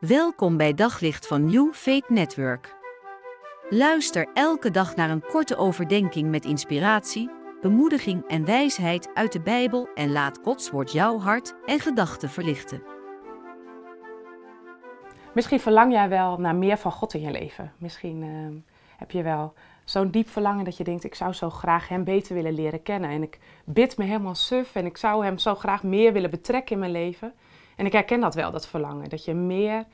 Welkom bij Daglicht van New Faith Network. Luister elke dag naar een korte overdenking met inspiratie, bemoediging en wijsheid uit de Bijbel en laat Gods woord jouw hart en gedachten verlichten. Misschien verlang jij wel naar meer van God in je leven. Misschien uh, heb je wel zo'n diep verlangen dat je denkt: ik zou zo graag Hem beter willen leren kennen. En ik bid me helemaal suf en ik zou Hem zo graag meer willen betrekken in mijn leven. En ik herken dat wel, dat verlangen, dat je meer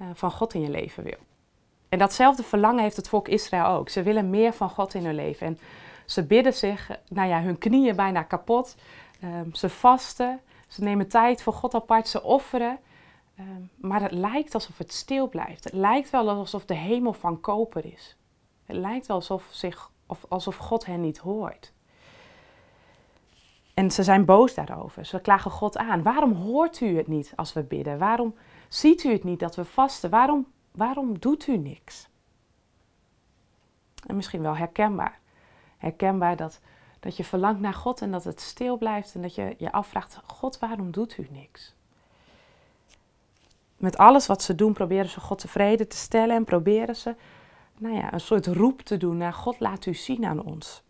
uh, van God in je leven wil. En datzelfde verlangen heeft het volk Israël ook. Ze willen meer van God in hun leven. En ze bidden zich, nou ja, hun knieën bijna kapot. Um, ze vasten, ze nemen tijd voor God apart, ze offeren. Um, maar het lijkt alsof het stil blijft. Het lijkt wel alsof de hemel van koper is. Het lijkt wel alsof, zich, of alsof God hen niet hoort. En ze zijn boos daarover. Ze klagen God aan. Waarom hoort u het niet als we bidden? Waarom ziet u het niet dat we vasten? Waarom, waarom doet u niks? En misschien wel herkenbaar. Herkenbaar dat, dat je verlangt naar God en dat het stil blijft en dat je je afvraagt: God, waarom doet u niks? Met alles wat ze doen, proberen ze God tevreden te stellen en proberen ze nou ja, een soort roep te doen naar God, laat u zien aan ons.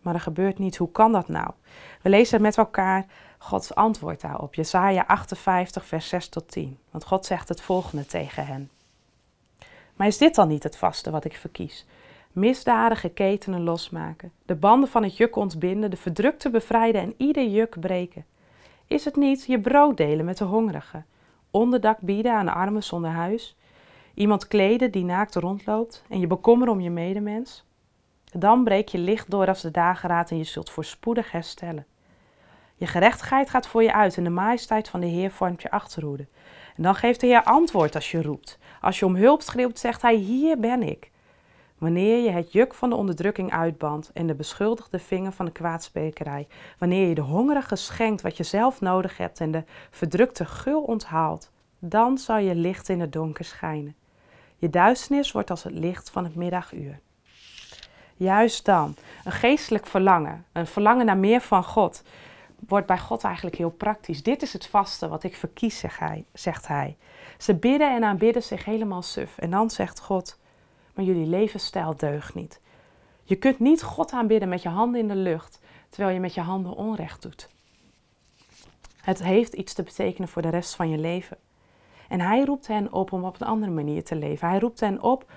Maar er gebeurt niets. Hoe kan dat nou? We lezen met elkaar Gods antwoord daarop. Jesaja 58, vers 6 tot 10. Want God zegt het volgende tegen hen. Maar is dit dan niet het vaste wat ik verkies? Misdadige ketenen losmaken, de banden van het juk ontbinden, de verdrukte bevrijden en ieder juk breken. Is het niet je brood delen met de hongerigen, onderdak bieden aan de armen zonder huis, iemand kleden die naakt rondloopt en je bekommeren om je medemens? Dan breek je licht door als de dageraad en je zult voorspoedig herstellen. Je gerechtigheid gaat voor je uit en de majesteit van de Heer vormt je achterhoede. En dan geeft de Heer antwoord als je roept. Als je om hulp schreeuwt, zegt Hij: Hier ben ik. Wanneer je het juk van de onderdrukking uitbandt en de beschuldigde vinger van de kwaadsprekerij, wanneer je de hongerige schenkt wat je zelf nodig hebt en de verdrukte gul onthaalt, dan zal je licht in het donker schijnen. Je duisternis wordt als het licht van het middaguur. Juist dan, een geestelijk verlangen, een verlangen naar meer van God, wordt bij God eigenlijk heel praktisch. Dit is het vaste wat ik verkies, zegt hij. Hij. Ze bidden en aanbidden zich helemaal suf. En dan zegt God, maar jullie levensstijl deugt niet. Je kunt niet God aanbidden met je handen in de lucht, terwijl je met je handen onrecht doet. Het heeft iets te betekenen voor de rest van je leven. En hij roept hen op om op een andere manier te leven. Hij roept hen op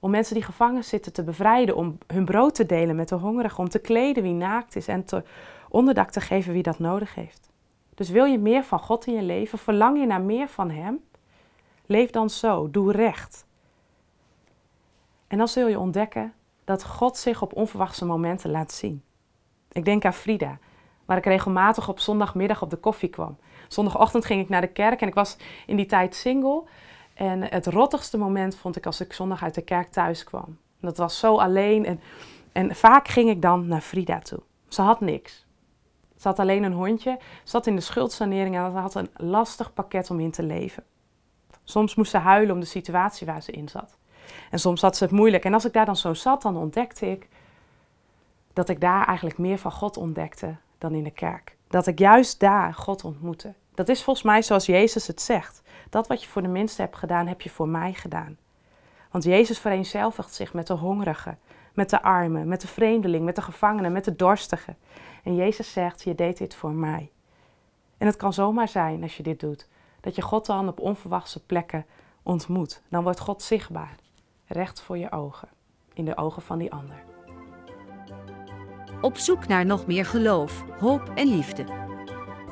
om mensen die gevangen zitten te bevrijden, om hun brood te delen met de hongerigen, om te kleden wie naakt is en te onderdak te geven wie dat nodig heeft. Dus wil je meer van God in je leven? Verlang je naar meer van Hem? Leef dan zo, doe recht. En dan zul je ontdekken dat God zich op onverwachte momenten laat zien. Ik denk aan Frida, waar ik regelmatig op zondagmiddag op de koffie kwam. Zondagochtend ging ik naar de kerk en ik was in die tijd single. En het rottigste moment vond ik als ik zondag uit de kerk thuis kwam. Dat was zo alleen en, en vaak ging ik dan naar Frida toe. Ze had niks. Ze had alleen een hondje, zat in de schuldsanering en had een lastig pakket om in te leven. Soms moest ze huilen om de situatie waar ze in zat. En soms had ze het moeilijk. En als ik daar dan zo zat, dan ontdekte ik dat ik daar eigenlijk meer van God ontdekte dan in de kerk. Dat ik juist daar God ontmoette. Dat is volgens mij zoals Jezus het zegt. Dat wat je voor de minste hebt gedaan, heb je voor mij gedaan. Want Jezus vereenzelvigt zich met de hongerigen, met de armen, met de vreemdeling, met de gevangenen, met de dorstigen. En Jezus zegt, je deed dit voor mij. En het kan zomaar zijn als je dit doet, dat je God dan op onverwachte plekken ontmoet. Dan wordt God zichtbaar, recht voor je ogen, in de ogen van die ander. Op zoek naar nog meer geloof, hoop en liefde.